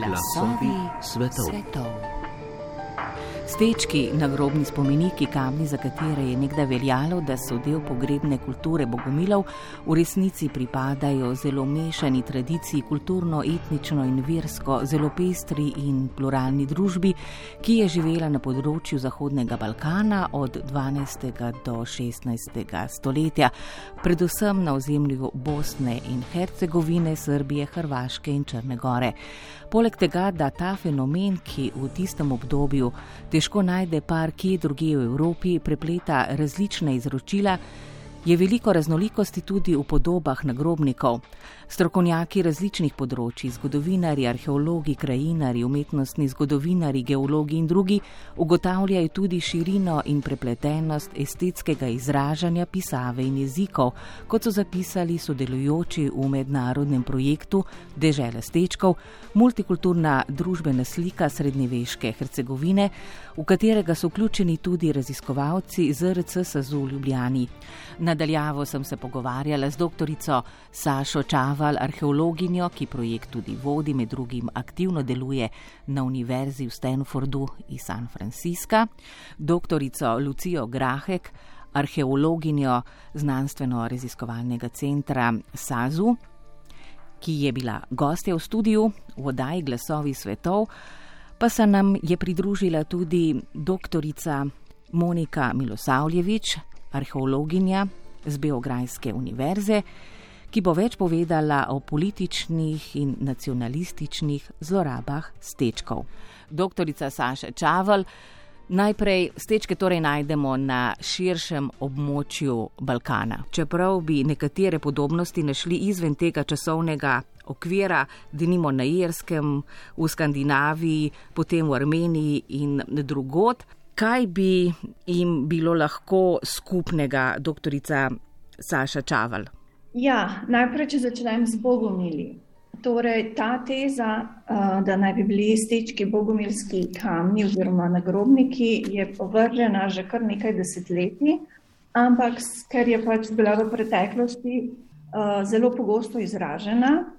Glasovi svetov. svetov. Stečki, nagrobni spomeniki, kamni, za katere je nekdaj veljalo, da so del pogrebne kulture bogomilov, v resnici pripadajo zelo mešani tradiciji, kulturno, etnično in versko, zelo pestri in pluralni družbi, ki je živela na področju Zahodnega Balkana od 12. do 16. stoletja, predvsem na ozemlju Bosne in Hercegovine, Srbije, Hrvaške in Črne Gore. Poleg tega, da ta fenomen, ki v tistem obdobju težko najde par kje druge v Evropi, prepleta različne izročila, je veliko raznolikosti tudi v podobah nagrobnikov. Strokovnjaki različnih področji, zgodovinari, arheologi, krajinari, umetnostni zgodovinari, geologi in drugi ugotavljajo tudi širino in prepletenost estetskega izražanja pisave in jezikov, kot so zapisali sodelujoči v mednarodnem projektu Dežele stečkov, multikulturna družbena slika srednjeveške Hercegovine, v katerega so vključeni tudi raziskovalci ZRC Sazu v Ljubljani. Nadaljavo sem se pogovarjala z doktorico Sašo Čaval, arheologinjo, ki projekt tudi vodi, med drugim aktivno deluje na Univerzi v Stanfordu iz San Francisca, doktorico Lucijo Grahek, arheologinjo znanstveno-raziskovalnega centra Sazu, ki je bila gostja v studiu v oddaji Glasovi svetov, pa se nam je pridružila tudi doktorica Monika Milosavljevič, arheologinja z Beograjske univerze, ki bo več povedala o političnih in nacionalističnih zlorabah stečkov. Doktorica Saša Čavel, najprej stečke torej najdemo na širšem območju Balkana. Čeprav bi nekatere podobnosti našli izven tega časovnega okvira, denimo na Irskem, v Skandinaviji, potem v Armeniji in drugod. Kaj bi jim bilo lahko skupnega, doktorica Saša Čaval? Ja, najprej, če začnem z bogomili. Torej, ta teza, da naj bi bili stečki bogomilski kamni oziroma nagrobniki, je povržena že kar nekaj desetletij, ampak ker je pač bila v preteklosti zelo pogosto izražena,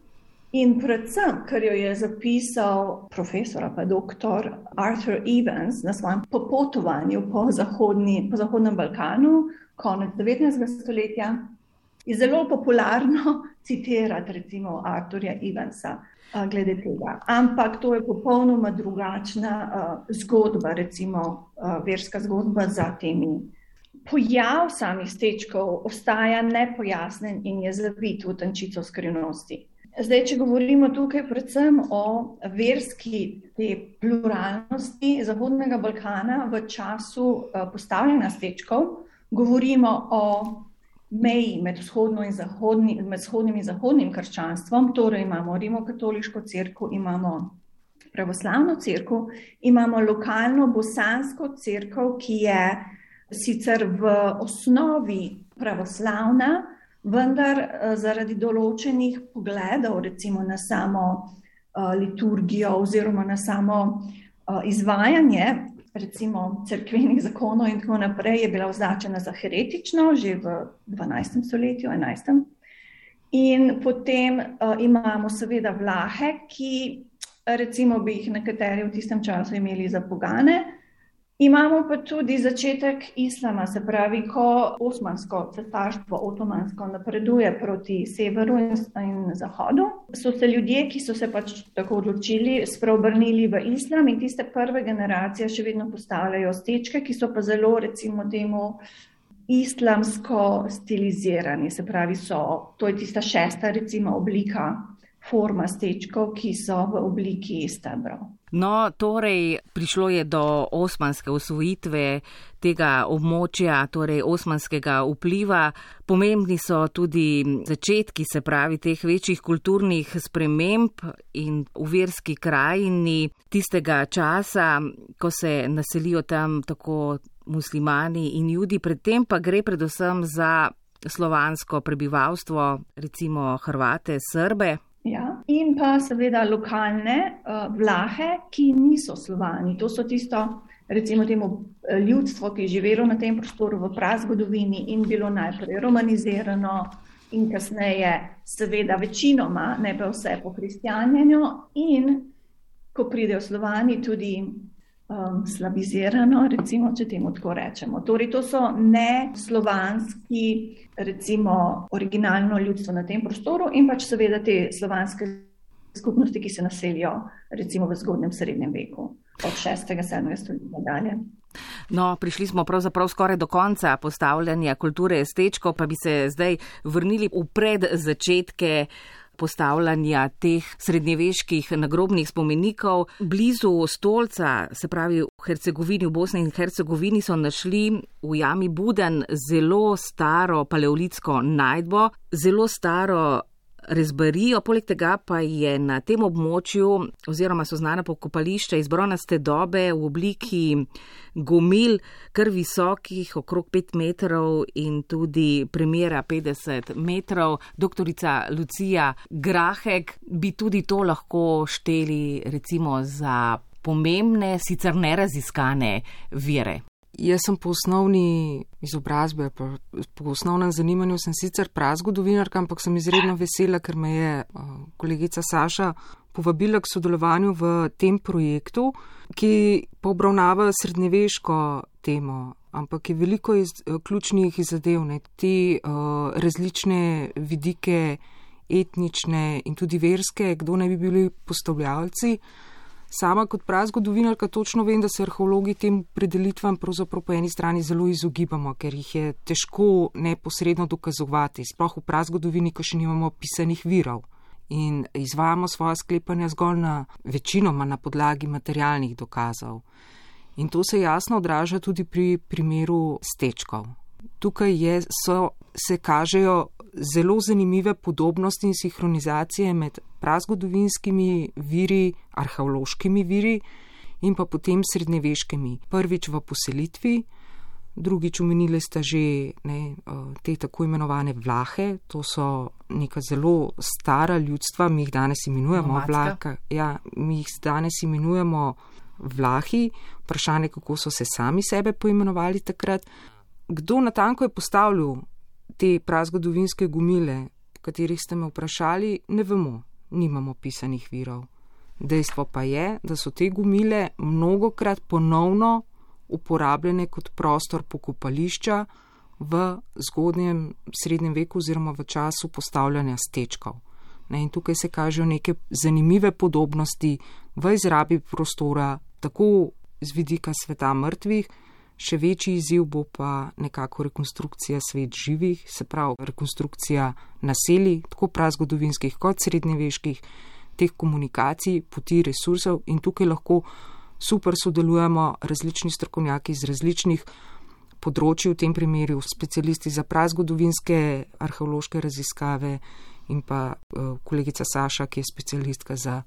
In predvsem, ker jo je zapisal profesor, pa doktor Arthur Evans na svojem popotovanju po, zahodni, po Zahodnem Balkanu, konec 19. stoletja, je zelo popularno citirati recimo Arthurja Evansa glede tega. Ampak to je popolnoma drugačna uh, zgodba, recimo uh, verska zgodba za temi. Pojav samih stečkov ostaja nepojasnen in je zavit v tančico skrivnosti. Zdaj, če govorimo tukaj predvsem o verski pluralnosti Zahodnega Balkana v času eh, postavljanja stečkov, govorimo o meji med, in zahodni, med vzhodnim in zahodnim krščanstvom, torej imamo rimokatoliško crkvo, imamo pravoslavno crkvo, imamo lokalno bosansko crkvo, ki je sicer v osnovi pravoslavna, vendar eh, zaradi določenih pogledov, recimo na samo uh, liturgijo oziroma na samo uh, izvajanje, recimo crkvenih zakonov in tako naprej, je bila označena za heretično že v 12. stoletju, 11. In potem uh, imamo seveda vlahe, ki recimo bi jih nekateri v tistem času imeli za pogane, Imamo pa tudi začetek islama, se pravi, ko osmansko cesarstvo, otomansko napreduje proti severu in, in zahodu, so se ljudje, ki so se pač tako odločili, spreobrnili v islam in tiste prve generacije še vedno postavljajo stečke, ki so pa zelo, recimo, temu islamsko stilizirani. Se pravi, so, to je tista šesta, recimo, oblika, forma stečkov, ki so v obliki stebrov. No, torej prišlo je do osmanske osvojitve tega območja, torej osmanskega vpliva. Pomembni so tudi začetki, se pravi, teh večjih kulturnih sprememb in v verski krajini tistega časa, ko se naselijo tam tako muslimani in judi, predtem pa gre predvsem za slovansko prebivalstvo, recimo Hrvate, Srbe. Ja. In pa seveda lokalne uh, vlahe, ki niso slovani. To so tisto, recimo, temu eh, ljudstvo, ki je živelo na tem prostoru v prazgodovini in bilo najprej romanizirano, in kasneje, seveda, večinoma, ne pa vse po kristjanjenju, in ko pridejo slovani, tudi um, slavizirano, recimo, če temu tako rečemo. Torej, to so ne slovanski, recimo, originalno ljudstvo na tem prostoru in pač seveda te slovanske skupnosti, ki se naselijo recimo v zgodnem srednjem veku, od 6.-7. stoletja dalje. No, prišli smo pravzaprav skoraj do konca postavljanja kulture stečko, pa bi se zdaj vrnili v pred začetke postavljanja teh srednjeveških nagrobnih spomenikov. Blizu stolca, se pravi v Hercegovini, v Bosni in Hercegovini, so našli v jami Buden zelo staro paleolitsko najdbo, zelo staro rezbarijo, poleg tega pa je na tem območju oziroma so znane pokopališča iz bronaste dobe v obliki gomil, kar visokih, okrog 5 metrov in tudi premjera 50 metrov. Doktorica Lucija Grahek bi tudi to lahko šteli recimo za pomembne, sicer neraziskane vire. Jaz sem po osnovni izobrazbi, po osnovnem zanimanju, sem sicer prazgodovinarka, ampak sem izredno vesela, ker me je kolegica Saša povabila k sodelovanju v tem projektu, ki obravnava srednjeveško temo, ampak je veliko iz, ključnih zadev, ne, te uh, različne vidike, etnične in tudi verske, kdo naj bi bili postavljalci. Sama kot prazgodovinarka točno vem, da se arheologi tem predelitvam pravzaprav po eni strani zelo izogibamo, ker jih je težko neposredno dokazovati, sploh v prazgodovini, ko še nimamo pisanih virov. In izvajamo svoje sklepanja zgolj na večinoma na podlagi materialnih dokazov. In to se jasno odraža tudi pri primeru stečkov. Tukaj je, so, se kažejo zelo zanimive podobnosti in sinhronizacije med prazgodovinskimi viri, arheološkimi viri in pa potem srednjeveškimi. Prvič v poselitvi, drugič umenili ste že ne, te tako imenovane vlahe, to so neka zelo stara ljudstva, mi jih danes imenujemo vlaka. Ja, mi jih danes imenujemo vlahi, vprašanje, kako so se sami sebe poimenovali takrat. Kdo natanko je postavljal te prazgodovinske gumile, katerih ste me vprašali, ne vemo, nimamo pisanih virov. Dejstvo pa je, da so te gumile mnogokrat ponovno uporabljene kot prostor pokopališča v zgodnjem srednjem veku oziroma v času postavljanja stečkov. Ne, in tukaj se kažejo neke zanimive podobnosti v izrabi prostora, tako z vidika sveta mrtvih, Še večji izziv bo pa nekako rekonstrukcija svet živih, se pravi rekonstrukcija naselij, tako prazgodovinskih kot srednjeveških, teh komunikacij, poti resursov. In tukaj lahko super sodelujemo različni strokovnjaki iz različnih področji, v tem primeru specialisti za prazgodovinske arheološke raziskave in pa uh, kolegica Saša, ki je specialistka za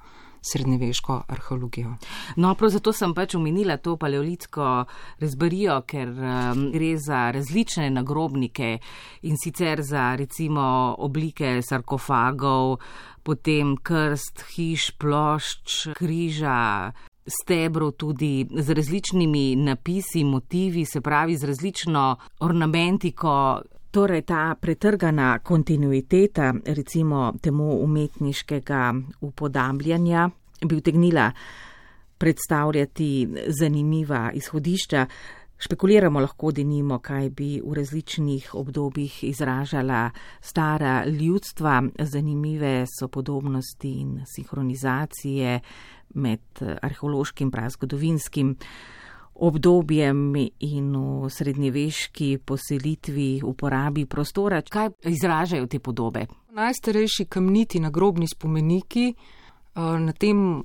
srednjeveško arheologijo. No, prav zato sem pač omenila to paleolitsko razbarijo, ker um, gre za različne nagrobnike in sicer za recimo oblike sarkofagov, potem krst, hiš, plošč, križa. Stebro tudi z različnimi napisi, motivi, se pravi z različno ornamentiko, Torej, ta pretrgana kontinuiteta, recimo temu umetniškega upodabljanja, bi utegnila predstavljati zanimiva izhodišča. Špekuliramo lahko, da nimo, kaj bi v različnih obdobjih izražala stara ljudstva. Zanimive so podobnosti in sinhronizacije med arheološkim in prazgodovinskim obdobjem in v srednjeveški poselitvi, uporabi prostora. Kaj izražajo te podobe? Najstarejši kamniti nagrobni spomeniki eh, na tem eh,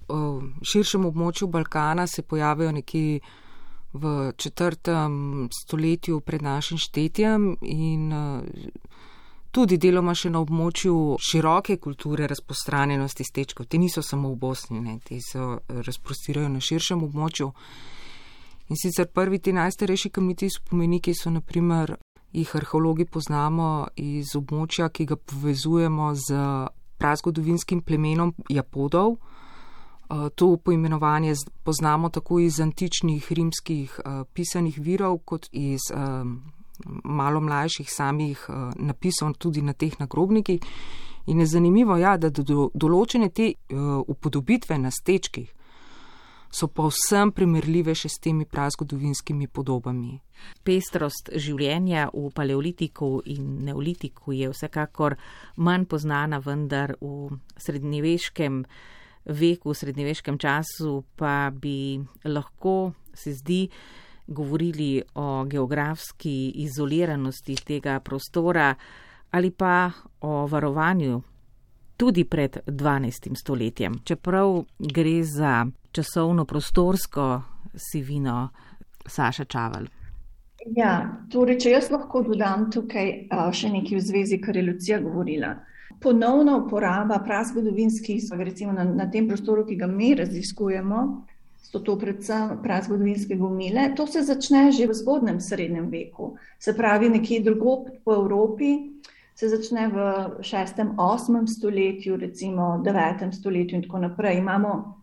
širšem območju Balkana se pojavijo nekje v četrtem stoletju pred našim štetjem in eh, tudi deloma še na območju široke kulture razprostranjenosti stečkov. Te niso samo v Bosni, ne, te se razprostirajo na širšem območju. In sicer prvi ti najstarejši kamniti spomeniki so naprimer, jih arheologi poznamo iz območja, ki ga povezujemo z prazgodovinskim plemenom Japodov. Eh, to poimenovanje poznamo tako iz antičnih rimskih eh, pisanih virov, kot iz eh, malo mlajših samih napisov tudi na teh nagrobnikih. In je zanimivo, ja, da do določene te upodobitve na stečkih so pa vsem primerljive še s temi prazgodovinskimi podobami. Pestrost življenja v paleolitiku in neolitiku je vsekakor manj poznana, vendar v srednjeveškem veku, v srednjeveškem času pa bi lahko, se zdi, govorili o geografski izoliranosti tega prostora ali pa o varovanju tudi pred 12. stoletjem, čeprav gre za časovno-prostorsko sivino Saša Čaval. Ja, torej, če jaz lahko dodam tukaj še nekaj v zvezi, kar je Lucija govorila. Ponovna uporaba prazgodovinskih, recimo na, na tem prostoru, ki ga mi raziskujemo, so to predvsem prazgodovinske gomile. To se začne že v zgodnem srednjem veku, se pravi nekje drugo po Evropi, se začne v 6. 8. stoletju, recimo 9. stoletju in tako naprej. Imamo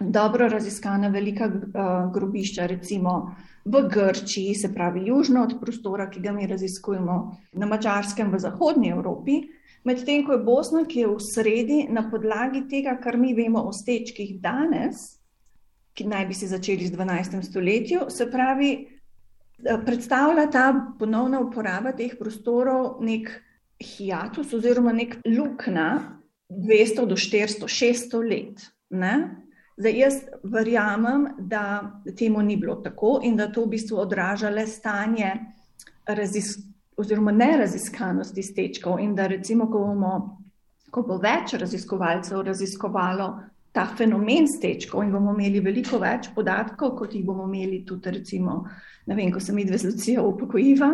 dobro raziskana velika uh, grobišča, recimo v Grčiji, se pravi južno od prostora, ki ga mi raziskujemo, na Mačarskem v zahodnji Evropi. Medtem ko je Bosna, ki je v sredi, na podlagi tega, kar mi vemo o stečkih danes, ki naj bi se začeli v 12. stoletju. Se pravi, eh, predstavlja ta ponovna uporaba teh prostorov nek hiatus oziroma nek luknja 200 do 400, 600 let. Ne? Zdaj, jaz verjamem, da temu ni bilo tako in da to v bistvu odraža le stanje razisk oziroma neraziskanosti stečkov in da recimo, ko, bomo, ko bo več raziskovalcev raziskovalo ta fenomen stečkov in bomo imeli veliko več podatkov, kot jih bomo imeli tudi, recimo, ne vem, ko se mi dve z Lucijo upokojiva.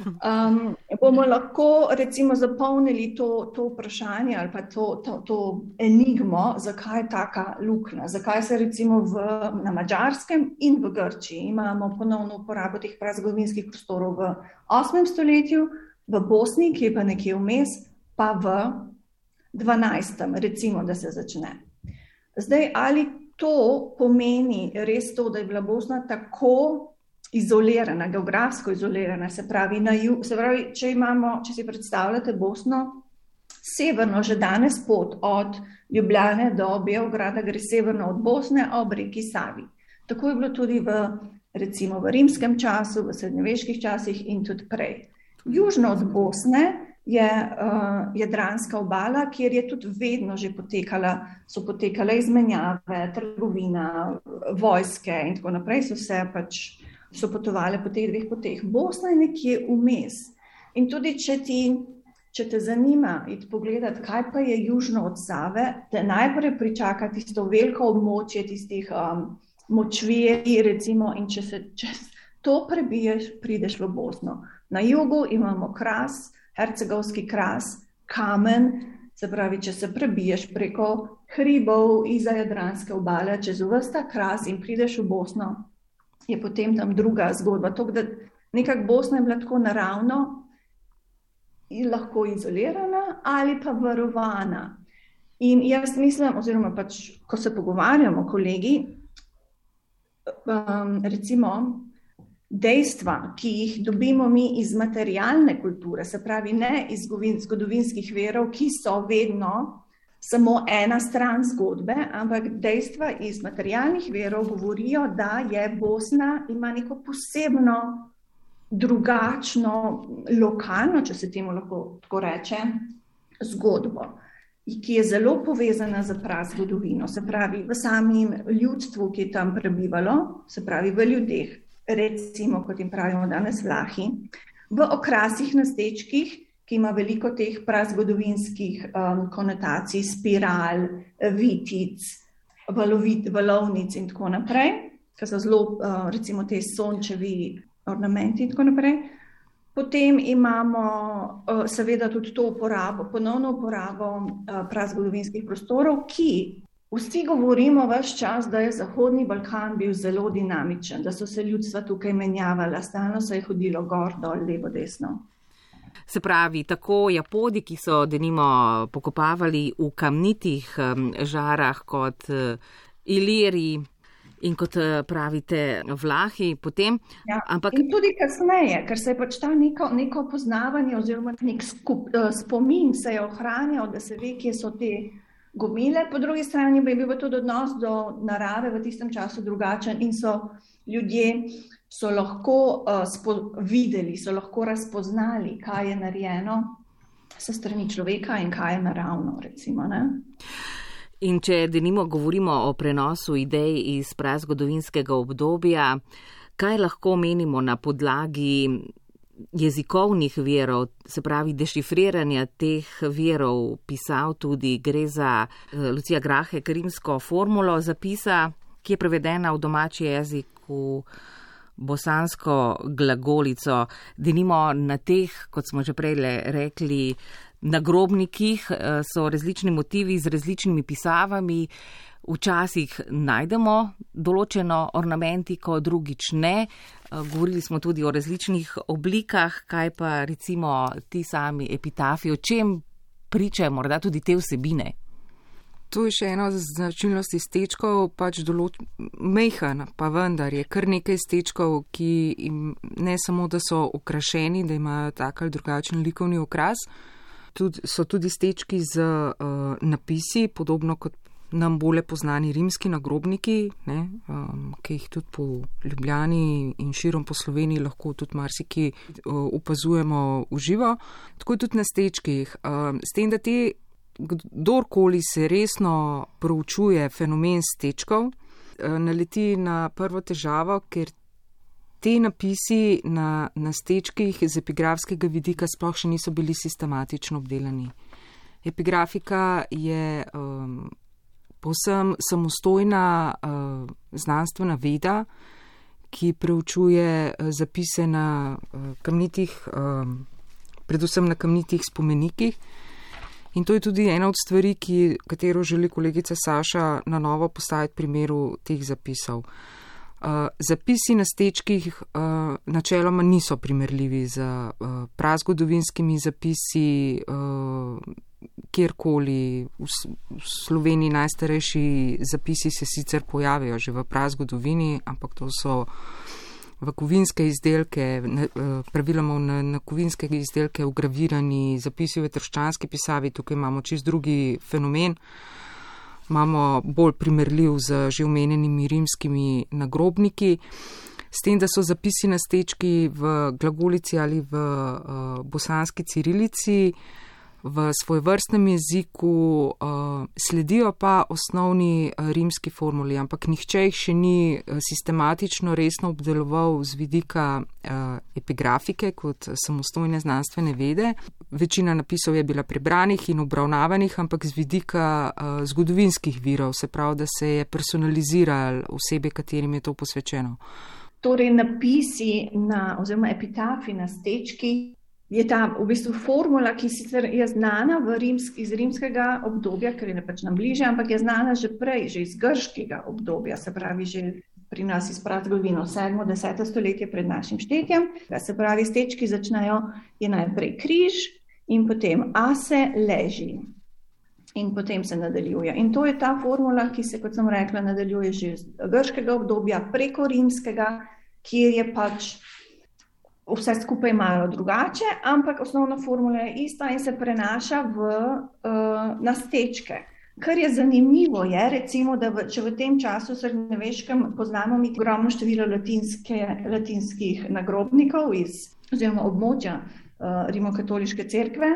Um, bomo lahko recimo zapolnili to, to vprašanje ali pa to, to, to enigmo, zakaj je taka luknja, zakaj se recimo v, na Mačarskem in v Grčiji imamo ponovno uporabo teh prazgodovinskih prostorov v 8. stoletju, v Bosni, ki je pa nekje vmes, pa v 12. recimo, da se začne. Zdaj, ali to pomeni res to, da je bila Bosna tako izolirana, geografsko izolirana, se pravi, ju, se pravi če, imamo, če si predstavljate Bosno, severno, že danes pot od Ljubljane do Beograda gre severno od Bosne ob reki Savi. Tako je bilo tudi v, recimo, v rimskem času, v srednjeveških časih in tudi prej. Južno od Bosne je uh, Jadranska obala, kjer je tudi vedno že potekala, so potekale izmenjave, trgovina, vojske in tako naprej, so se pač so potovali po teh dveh poteh. Bosna je nekje vmes. In tudi, če, ti, če te zanima, id pogledati, kaj pa je južno od Save, te najprej pričaka tisto veliko območje tistih um, močvirij, recimo, in če se čez to prebiješ, prideš v Bosno. Na jugu imamo kras, hercegovski kras, kamen, se pravi, če se prebiješ preko hribov iza Jadranske obale, čez vrsta kras in prideš v Bosno, je potem tam druga zgodba. To, da nekako Bosna je bila tako naravno in lahko izolirana ali pa varovana. In jaz mislim, oziroma pač, ko se pogovarjamo, kolegi, um, recimo, dejstva, ki jih dobimo mi iz materialne kulture, se pravi ne iz zgodovinskih verov, ki so vedno samo ena stran zgodbe, ampak dejstva iz materialnih verov govorijo, da je Bosna ima neko posebno, drugačno, lokalno, če se temu lahko tako reče, zgodbo. Ki je zelo povezana z prazgodovino, se pravi v samem ljudstvu, ki je tam prebivalo, se pravi v ljudeh, recimo, kot jim pravimo danes, vlahi, v okrasih na stečkih, ki ima veliko teh prazgodovinskih um, konotacij, spiral, vitic, valovit, valovnic in tako naprej, ki so zelo, uh, recimo, te sončevi ornamenti in tako naprej. Potem imamo uh, seveda tudi to uporabo, ponovno uporabo uh, prazgodovinskih prostorov, ki Vsi govorimo vse čas, da je Zahodni Balkan bil zelo dinamičen, da so se ljudstva tukaj menjavala, stalno se je hodilo gor, dol, levo, desno. Se pravi, tako Japodi, ki so denimo pokopavali v kamnitih žarah kot eh, Iliri in kot eh, pravite Vlahi, potem. Ja, ampak in tudi kasneje, ker se je pač ta neko, neko poznavanje oziroma nek skup, eh, spomin se je ohranjal, da se ve, kje so te gomile, po drugi strani pa je bil tudi odnos do narave v tistem času drugačen in so ljudje so lahko uh, videli, so lahko razpoznali, kaj je narejeno sa strani človeka in kaj je naravno. Recimo, in če denimo govorimo o prenosu idej iz prazgodovinskega obdobja, kaj lahko menimo na podlagi jezikovnih verov, se pravi dešifriranja teh verov, pisal tudi gre za uh, Lucija Grahe, krimsko formulo zapisa, ki je prevedena v domači jezik. V bosansko glagolico, denimo na teh, kot smo že prej rekli, na grobnikih eh, so različni motivi z različnimi pisavami. Včasih najdemo določeno ornamentiko, drugič ne. Eh, govorili smo tudi o različnih oblikah, kaj pa recimo ti sami epitafi, o čem pričajo morda tudi te vsebine. To je še ena značilnosti stečkov, pač mehen, pa vendar je kar nekaj stečkov, ki ne samo, da so okrašeni, da imajo tak ali drugačen likovni okras, tudi, so tudi stečki z uh, napisi, podobno kot nam bolje poznani rimski nagrobniki, ne, um, ki jih tudi po Ljubljani in širom po Sloveniji lahko tudi marsiki uh, opazujemo v živo. Tako tudi na stečkih. Um, s tem, da te kdorkoli se resno proučuje fenomen stečkov, eh, naleti na prvo težavo, ker te napisi na, na stečkih z epigrafskega vidika sploh še niso bili sistematično obdelani. Epigrafika je um, posem samostojna uh, znanstvena veda, ki preučuje uh, zapise na uh, kamnitih, um, predvsem na kamnitih spomenikih. In to je tudi ena od stvari, ki, katero želi kolegica Saša na novo postaviti primeru teh zapisov. Uh, zapisi na stečkih uh, načeloma niso primerljivi z uh, prazgodovinskimi zapisi, uh, kjerkoli v, v Sloveniji najstarejši zapisi se sicer pojavijo že v prazgodovini, ampak to so v kovinske izdelke, eh, praviloma na, na kovinske izdelke ugravirani zapisi v trščanski pisavi, tukaj imamo čist drugi fenomen. Imamo bolj primerljiv z že omenjenimi rimskimi nagrobniki, s tem, da so zapisi na stečki v glagolici ali v uh, bosanski cirilici, uh, v svoj vrstnem jeziku, uh, sledijo pa osnovni uh, rimski formuli, ampak nihče jih še ni uh, sistematično resno obdeloval z vidika epigrafike kot samostojne znanstvene vede. Večina napisov je bila prebranih in obravnavanih, ampak z vidika zgodovinskih virov, se pravi, da se je personaliziral osebe, katerim je to posvečeno. Torej, napisi na, oziroma epitafi na stečki je ta v bistvu formula, ki sicer je znana rimsk, iz rimskega obdobja, ker je pač nam bliže, ampak je znana že prej, že iz grškega obdobja, se pravi, že pri nas iz prazgovino 7. in 10. stoletje pred našim štetjem. Se pravi, stečki začnejo, je najprej križ in potem ase leži. In potem se nadaljuje. In to je ta formula, ki se, kot sem rekla, nadaljuje že iz grškega obdobja preko rimskega, kjer je pač vse skupaj malo drugače, ampak osnovna formula je ista in se prenaša v, uh, na stečke. Kar je zanimivo, je, recimo, da v, če v tem času srednjeveškem poznamo mi ogromno število latinske, latinskih nagrobnikov iz oziroma območja uh, Rimokatoliške cerkve,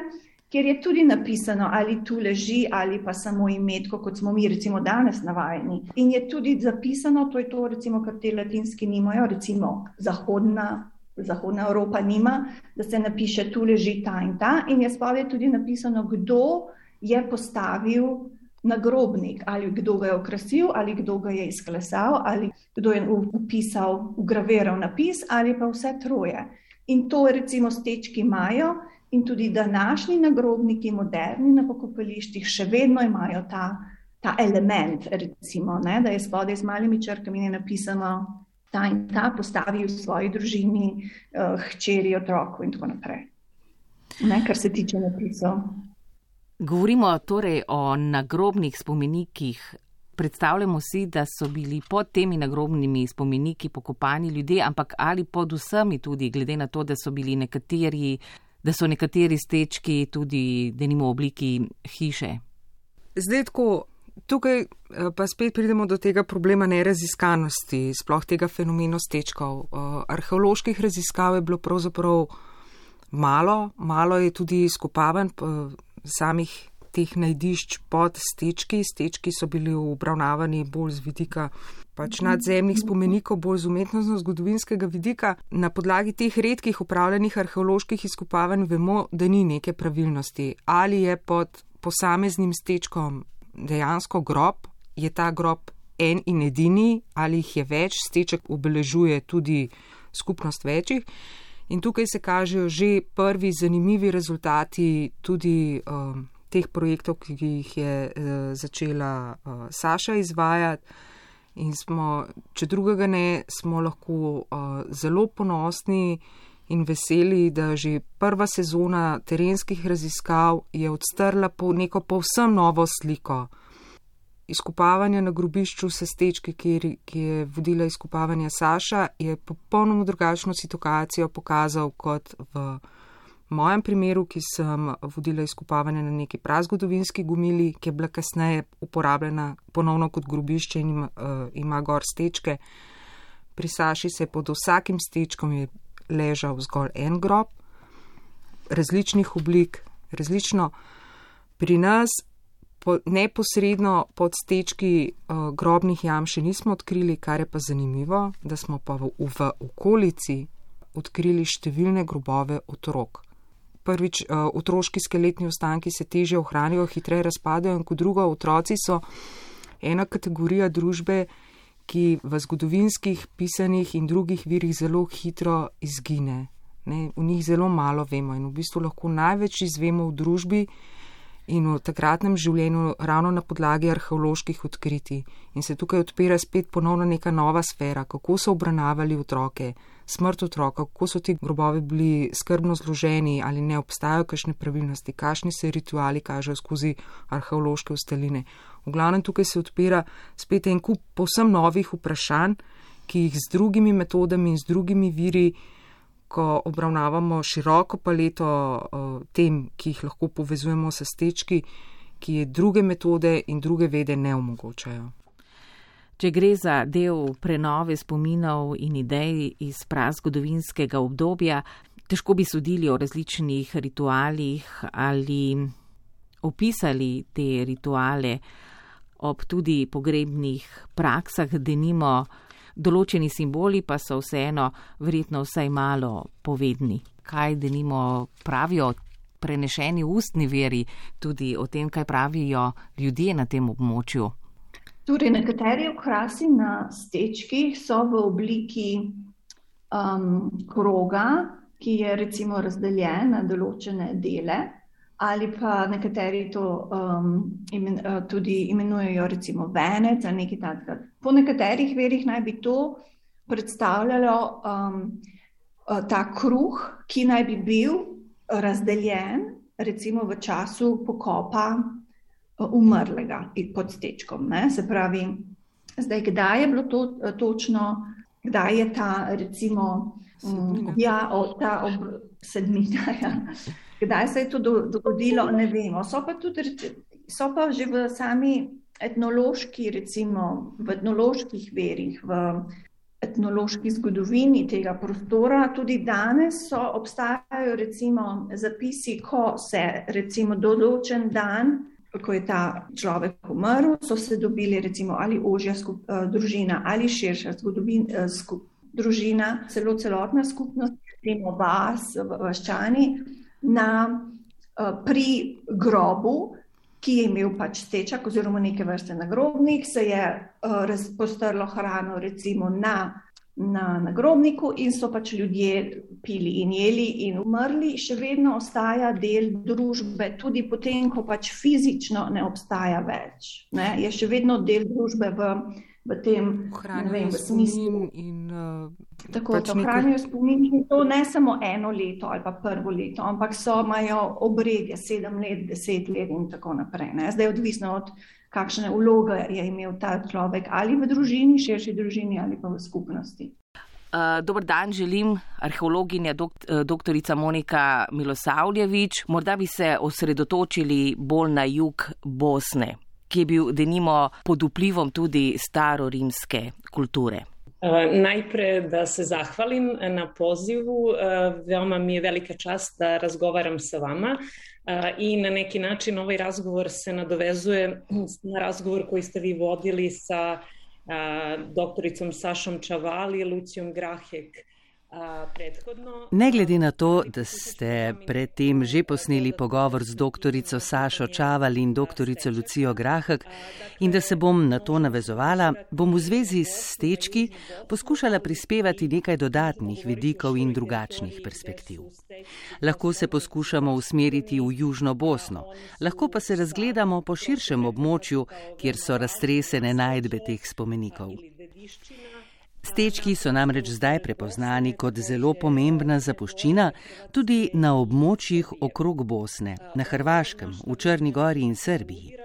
kjer je tudi napisano, ali tu leži, ali pa samo imetko, kot smo mi recimo danes navajeni. In je tudi zapisano, to je to, recimo, kar te latinski nimajo, recimo zahodna Zahodna Evropa nima, da se napiše, tu leži ta in ta. In je spavje tudi napisano, kdo je postavil nagrobnik, ali kdo ga je okrasil, ali kdo ga je izklesal, ali kdo je upisal, ugraviral napis, ali pa vse troje. In to recimo stečki imajo, in tudi današnji nagrobniki, moderni na pokopališčih, še vedno imajo ta, ta element, recimo, ne, da je spodaj z malimi črkami napisano ta in ta postavi v svoji družini, uh, hčeri, otroku in tako naprej. Ne, kar se tiče napisov. Govorimo torej o nagrobnih spomenikih. Predstavljamo si, da so bili pod temi nagrobnimi spomeniki pokopani ljudje, ampak ali pod vsemi tudi, glede na to, da so bili nekateri, da so nekateri stečki tudi, da nimo v obliki hiše. Zdaj tako, tukaj eh, pa spet pridemo do tega problema neraziskanosti, sploh tega fenomena stečkov. Eh, arheoloških raziskav je bilo pravzaprav malo, malo je tudi izkopavan samih teh najdišč pod stečki. Stečki so bili obravnavani bolj z vidika pač nadzemnih spomenikov, bolj z umetnostno-zgodovinskega vidika. Na podlagi teh redkih upravljenih arheoloških izkopavanj vemo, da ni neke pravilnosti. Ali je pod posameznim stečkom dejansko grob, je ta grob en in edini, ali jih je več, steček obeležuje tudi skupnost večjih. In tukaj se kažejo že prvi zanimivi rezultati tudi um, teh projektov, ki jih je uh, začela uh, Saša izvajati. In smo, če drugega ne, smo lahko uh, zelo ponosni in veseli, da že prva sezona terenskih raziskav je odstrla po neko povsem novo sliko. Izkopavanje na grobišču sestečke, ki, ki je vodila izkopavanje Saša, je popolnoma drugačno situacijo pokazal kot v mojem primeru, ki sem vodila izkopavanje na neki prazgodovinski gumili, ki je bila kasneje uporabljena ponovno kot grobišče in ima, uh, ima gor stečke. Pri Saši se pod vsakim stečkom je ležal zgolj en grob, različnih oblik, različno. Pri nas po, neposredno pod stečki uh, grobnih jam še nismo odkrili, kar je pa zanimivo, da smo pa v, v okolici odkrili številne grobove otrok. Prvič, uh, otroški skeletni ostanki se teže ohranijo, hitreje razpadajo, in kot drugo, otroci so ena kategorija družbe, ki v zgodovinskih, pisanih in drugih virih zelo hitro izgine. Ne, v njih zelo malo vemo in v bistvu lahko največ izvemo v družbi in v takratnem življenju ravno na podlagi arheoloških odkritij. In se tukaj odpira spet ponovno neka nova sfera, kako so obravnavali otroke, smrt otroka, kako so ti grobovi bili skrbno zloženi ali ne obstajajo kakšne pravilnosti, kakšni se rituali kažejo skozi arheološke ustaline. V glavnem tukaj se odpira spet en kup povsem novih vprašanj, ki jih z drugimi metodami in z drugimi viri, ko obravnavamo široko paleto tem, ki jih lahko povezujemo s stečki, ki je druge metode in druge vede ne omogočajo. Če gre za del prenove spominov in idej iz prazgodovinskega obdobja, težko bi sodili o različnih ritualih ali opisali te rituale ob tudi pogrebnih praksah, denimo določeni simboli pa so vseeno verjetno vsaj malo povedni. Kaj denimo pravijo prenešeni ustni veri tudi o tem, kaj pravijo ljudje na tem območju? Torej, nekateri okrasi na stečkih so v obliki um, kroga, ki je recimo razdeljen na določene dele ali pa nekateri to um, imen, uh, tudi imenujejo recimo venec ali nekaj takega. Po nekaterih verjih naj bi to predstavljalo um, uh, ta kruh, ki naj bi bil razdeljen recimo v času pokopa uh, umrlega pod stečkom. Ne? Se pravi, zdaj kdaj je bilo to točno, kdaj je ta recimo, um, ja, o, ta ob sedmina. Ja. Kdaj se je to dogodilo, ne vemo. So pa, tudi, so pa že v sami etnološki, recimo v etnoloških verih, v etnološki zgodovini tega prostora, tudi danes so, obstajajo recimo zapisi, ko se recimo določen dan, ko je ta človek umrl, so se dobili recimo ali ožja skup, uh, družina ali širša uh, skup, družina, celo celotna skupnost, recimo vas, vaščani na, uh, pri grobu, ki je imel pač stečak oziroma neke vrste nagrobnik, se je uh, razpostrlo hrano recimo na, na nagrobniku in so pač ljudje pili in jeli in umrli, še vedno ostaja del družbe, tudi potem, ko pač fizično ne obstaja več. Ne? Je še vedno del družbe v v tem vem, v smislu. In, uh, tako pač da ohranijo nekaj... spomin, to ne samo eno leto ali pa prvo leto, ampak so imajo obredje sedem let, deset let in tako naprej. Ne? Zdaj je odvisno od kakšne vloge je imel ta človek ali v družini, širši družini ali pa v skupnosti. Uh, Dobr dan, želim arheologinja dr. Monika Milosavljevič. Morda bi se osredotočili bolj na jug Bosne. Ki je bil denimo pod vplivom tudi starorimske kulture. Najprej da se zahvalim na pozivu. Veoma mi je velika čast da razgovaram sa vama i na neki način ovaj razgovor se nadovezuje na razgovor koji ste vi vodili sa doktoricom Sašom Čavali Lucijom Grahek Ne glede na to, da ste predtem že posneli pogovor z doktorico Sašo Čaval in doktorico Lucijo Grahek in da se bom na to navezovala, bom v zvezi s stečki poskušala prispevati nekaj dodatnih vidikov in drugačnih perspektiv. Lahko se poskušamo usmeriti v Južno Bosno, lahko pa se razgledamo po širšem območju, kjer so raztresene najdbe teh spomenikov. Stečki so namreč zdaj prepoznani kot zelo pomembna zapuščina tudi na območjih okrog Bosne, na Hrvaškem, v Črni gori in Srbiji.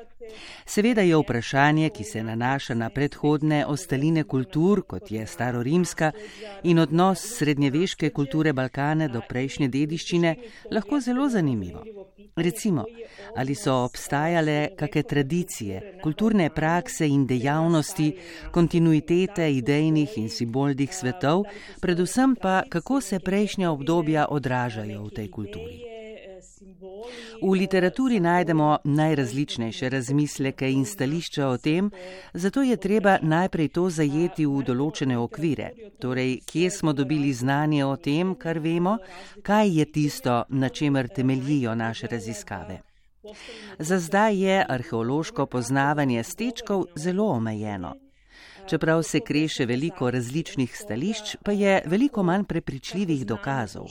Seveda je vprašanje, ki se nanaša na predhodne ostaline kultur, kot je starorimska in odnos srednjeveške kulture Balkane do prejšnje dediščine, lahko zelo zanimivo. Recimo, ali so obstajale kakšne tradicije, kulturne prakse in dejavnosti, kontinuitete idejnih in simbolnih svetov, predvsem pa kako se prejšnja obdobja odražajo v tej kulturi. V literaturi najdemo najrazličnejše razmisleke in stališča o tem, zato je treba najprej to zajeti v določene okvire, torej kje smo dobili znanje o tem, kar vemo, kaj je tisto, na čemer temeljijo naše raziskave. Za zdaj je arheološko poznavanje stečkov zelo omejeno. Čeprav se kreše veliko različnih stališč, pa je veliko manj prepričljivih dokazov.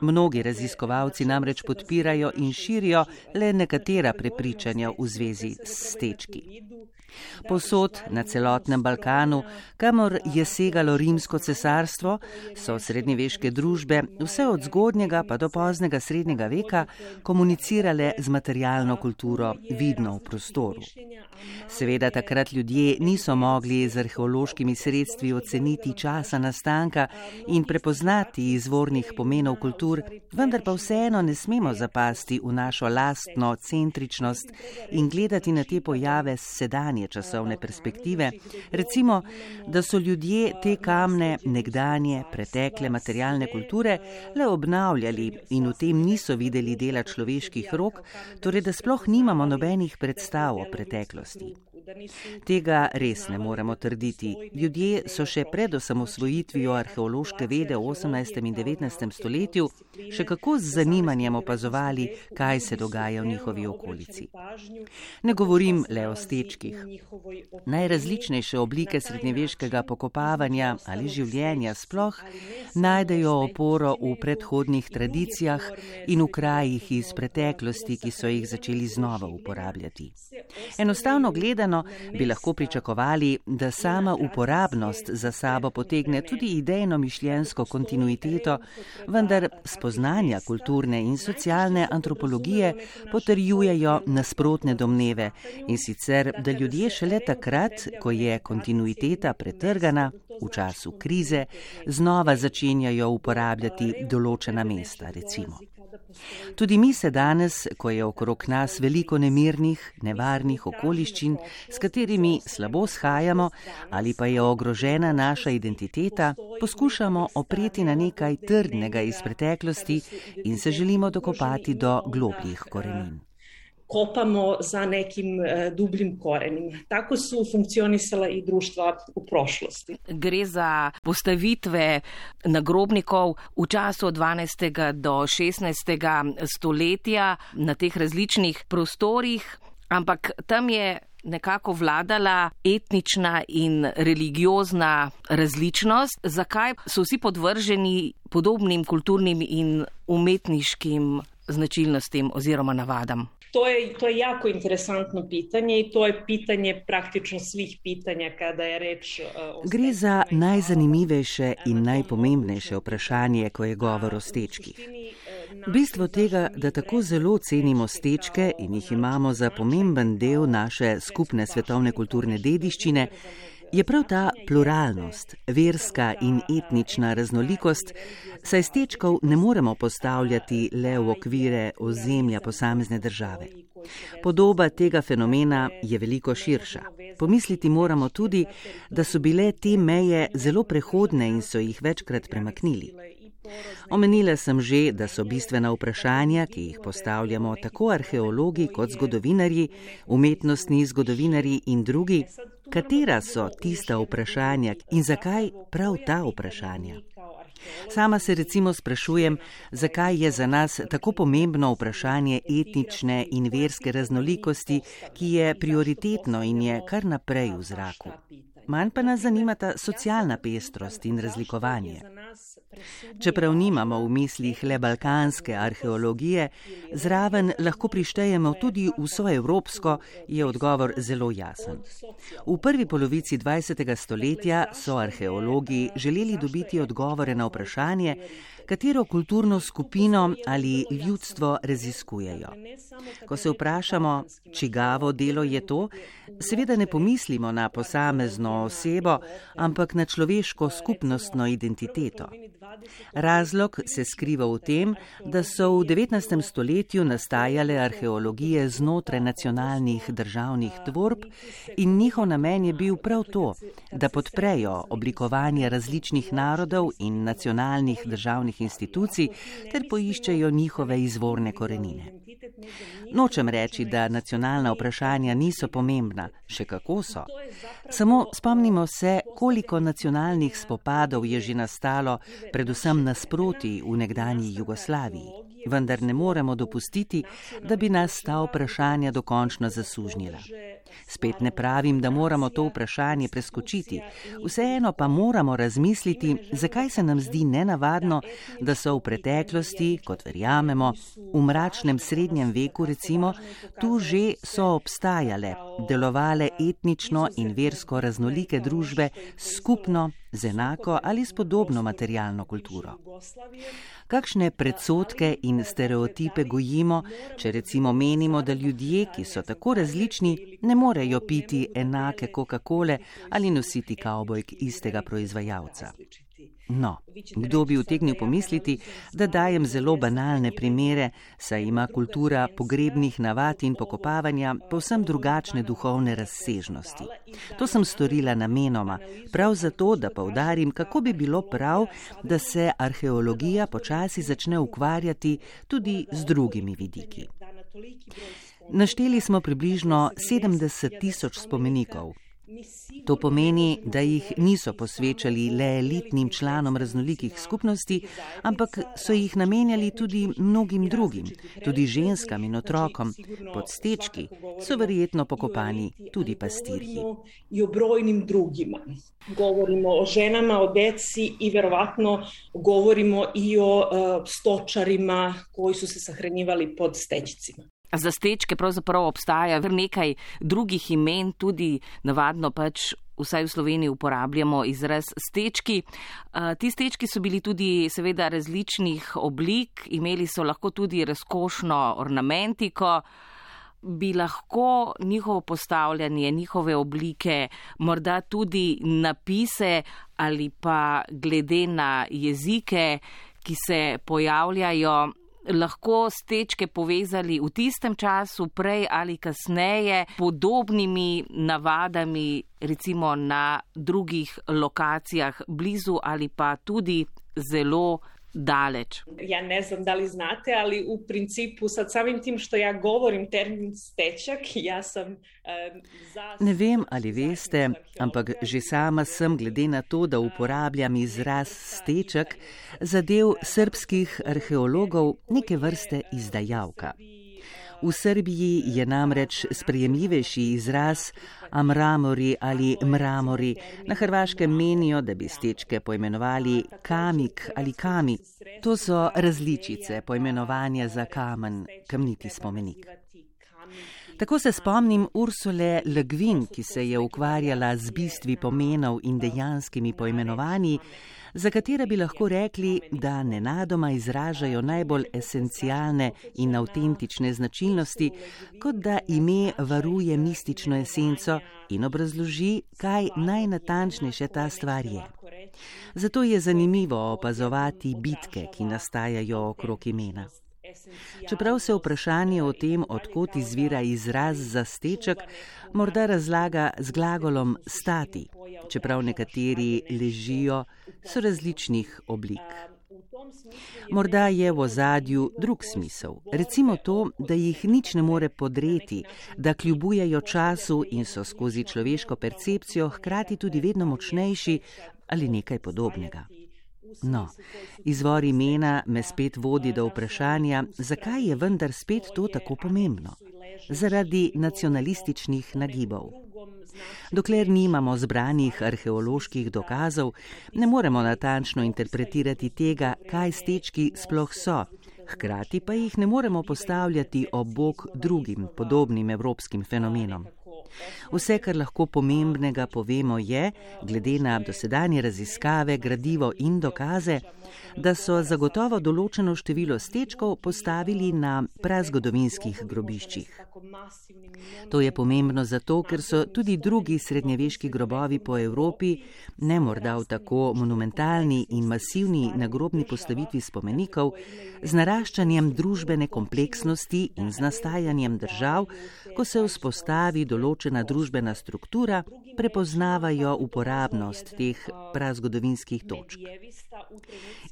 Mnogi raziskovalci namreč podpirajo in širijo le nekatera prepričanja v zvezi s stečki. Posod na celotnem Balkanu, kamor je segalo rimsko cesarstvo, so srednjeveške družbe vse od zgodnjega pa do poznega srednjega veka komunicirale z materialno kulturo vidno v prostoru. Seveda takrat ljudje niso mogli z arheološkimi sredstvi oceniti časa nastanka in prepoznati izvornih pomenov kultur, vendar pa vseeno ne smemo zapasti v našo lastno centričnost in gledati na te pojave sedanje nekdanje časovne perspektive, recimo, da so ljudje te kamne nekdanje, pretekle materialne kulture le obnavljali in v tem niso videli dela človeških rok, torej da sploh nimamo nobenih predstav o preteklosti. Tega res ne moremo trditi. Ljudje so še pred osamosvojitvijo arheološke vede v 18. in 19. stoletju še kako z zanimanjem opazovali, kaj se dogaja v njihovi okolici. Ne govorim le o stečkih. Najrazličnejše oblike srednjeveškega pokopavanja ali življenja sploh najdejo oporo v predhodnih tradicijah in v krajih iz preteklosti, ki so jih začeli znova uporabljati. Enostavno gledano, bi lahko pričakovali, da sama uporabnost za sabo potegne tudi idejno mišljensko kontinuiteto, vendar spoznanja kulturne in socialne antropologije potrjujejo nasprotne domneve in sicer, da ljudje šele takrat, ko je kontinuiteta pretrgana, v času krize, znova začenjajo uporabljati določena mesta, recimo. Tudi mi se danes, ko je okrog nas veliko nemirnih, nevarnih okoliščin, s katerimi slabo shajamo ali pa je ogrožena naša identiteta, poskušamo opreti na nekaj trdnega iz preteklosti in se želimo dokopati do globljih korenin kopamo za nekim e, dubljim korenim. Tako su funkcionisala i društva u prošlosti. Gre za postavitve nagrobnikov v času od 12. do 16. stoletja na teh različnih prostorih, ampak tam je nekako vladala etnična in religiozna različnost. Zakaj so vsi podvrženi podobnim kulturnim in umetniškim značilnostim oziroma navadam? To je, to je jako interesantno pitanje i to je pitanje praktično svih pitanja kada je reč uh, o Gre za najzanimivejše in najpomembnejše vprašanje, ko je govor o stečkih. Bistvo tega, da tako zelo cenimo stečke in jih imamo za pomemben del naše skupne svetovne kulturne dediščine, je prav ta pluralnost, verska in etnična raznolikost, saj stečkov ne moremo postavljati le v okvire ozemlja posamezne države. Podoba tega fenomena je veliko širša. Pomisliti moramo tudi, da so bile te meje zelo prehodne in so jih večkrat premaknili. Omenila sem že, da so bistvena vprašanja, ki jih postavljamo tako arheologi kot zgodovinarji, umetnostni zgodovinarji in drugi, katera so tista vprašanja in zakaj prav ta vprašanja. Sama se recimo sprašujem, zakaj je za nas tako pomembno vprašanje etnične in verske raznolikosti, ki je prioritetno in je kar naprej v zraku. Manj pa nas zanimata socialna pestrost in razlikovanje. Čeprav nimamo v mislih le balkanske arheologije, zraven lahko prištejemo tudi vso evropsko, je odgovor zelo jasen. V prvi polovici 20. stoletja so arheologi želeli dobiti odgovore na vprašanje, katero kulturno skupino ali ljudstvo raziskujejo. Ko se vprašamo, čigavo delo je to, seveda ne pomislimo na posamezno osebo, ampak na človeško skupnostno identiteto. Razlog se skriva v tem, da so v 19. stoletju nastajale arheologije znotraj nacionalnih državnih tvorb in njihov namen je bil prav to, da podprejo oblikovanje različnih narodov in nacionalnih državnih institucij ter poiščejo njihove izvorne korenine. Nočem reči, da nacionalna vprašanja niso pomembna, še kako so. Samo spomnimo se, koliko nacionalnih spopadov je že nastalo, predvsem nasproti v nekdanji Jugoslaviji. Vendar ne moremo dopustiti, da bi nas ta vprašanja dokončno zasužnila. Spet ne pravim, da moramo to vprašanje preskočiti, vseeno pa moramo razmisliti, zakaj se nam zdi nenavadno, da so v preteklosti, kot verjamemo, v mračnem srednjem veku recimo, tu že so obstajale, delovale etnično in versko raznolike družbe skupno z enako ali s podobno materialno kulturo. Kakšne predsotke in stereotipe gojimo, če recimo menimo, da ljudje, ki so tako različni, ne morejo piti enake Coca-Cole ali nositi kavbojk istega proizvajalca. No, kdo bi utegnil pomisliti, da dajem zelo banalne primere, saj ima kultura pogrebnih navad in pokopavanja povsem drugačne duhovne razsežnosti. To sem storila namenoma, prav zato, da povdarim, kako bi bilo prav, da se arheologija počasi začne ukvarjati tudi z drugimi vidiki. Našteli smo približno 70 tisoč spomenikov. To pomeni, da jih niso posvečali le elitnim članom raznolikih skupnosti, ampak so jih namenjali tudi mnogim drugim, tudi ženskam in otrokom. Pod stečki so verjetno pokopani tudi pastirji. Govorimo o ženama, o deci in verovatno govorimo i o uh, stočarima, koji su se sahranjivali pod stečcima. Za stečke pravzaprav obstaja kar nekaj drugih imen, tudi navadno pač. Vsaj v Sloveniji uporabljamo izraz stečki. Ti stečki so bili tudi seveda različnih oblik, imeli so lahko tudi razkošno ornamentiko. Bi lahko njihovo postavljanje, njihove oblike, morda tudi napise ali pa glede na jezike, ki se pojavljajo, lahko stečke povezali v tistem času, prej ali kasneje, podobnimi navadami, recimo na drugih lokacijah, blizu ali pa tudi zelo daleč. Ja ne znam da li znate, ali u principu sad samim tim što ja govorim termin stečak, ja sam um, za... Ne vem, ali veste, ampak že sama sem glede na to, da uporabljam izraz stečak, zadev srpskih arheologov neke vrste izdajalka. V Srbiji je namreč sprejemljivejši izraz amramori ali mramori. Na Hrvaškem menijo, da bi stečke poimenovali kamik ali kami. To so različice poimenovanja za kamen, kamniti spomenik. Tako se spomnim Ursule Legvin, ki se je ukvarjala z bistvi pomenov in dejanskimi poimenovanji, za katere bi lahko rekli, da nenadoma izražajo najbolj esencialne in avtentične značilnosti, kot da ime varuje mistično esenco in obrazloži, kaj najnatančnejše ta stvar je. Zato je zanimivo opazovati bitke, ki nastajajo okrog imena. Čeprav se vprašanje o tem, odkot izvira izraz za steček, morda razlaga z glagolom stati, čeprav nekateri ležijo, so različnih oblik. Morda je v ozadju drug smisel, recimo to, da jih nič ne more podreti, da kljubujejo času in so skozi človeško percepcijo hkrati tudi vedno močnejši ali nekaj podobnega. No, izvor imena me spet vodi do vprašanja, zakaj je vendar spet to tako pomembno? Zaradi nacionalističnih nagibov. Dokler nimamo zbranih arheoloških dokazov, ne moremo natančno interpretirati tega, kaj stečki sploh so, hkrati pa jih ne moremo postavljati ob bok drugim podobnim evropskim fenomenom. Vse, kar lahko pomembnega povemo, je, glede na dosedanje raziskave, gradivo in dokaze, da so zagotovo določeno število stečkov postavili na prazgodovinskih grobiščih. To je pomembno zato, ker so tudi drugi srednjeveški grobovi po Evropi, ne morda v tako monumentalni in masivni nagrobni postavitvi spomenikov, z naraščanjem družbene kompleksnosti in z nastajanjem držav, ko se vzpostavi določena družbena struktura, prepoznavajo uporabnost teh prazgodovinskih točk.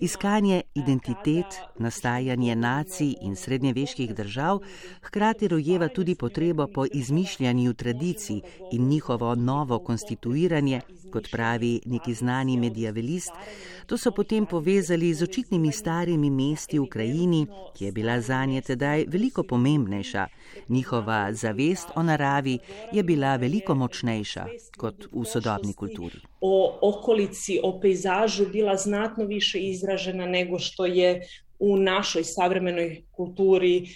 Iskanje identitet, nastajanje nacij in srednjeveških držav hkrati rojeva tudi potrebo po izmišljanju tradicij in njihovo novo konstituiranje, kot pravi neki znani medijavelist. To so potem povezali z očitnimi starimi mesti v krajini, ki je bila za nje tedaj veliko pomembnejša. Njihova zavest o naravi je bila veliko močnejša kot v sodobni kulturi. O okolici, o pejzažu bila znatno više izražena nego što je u našoj savremenoj kulturi.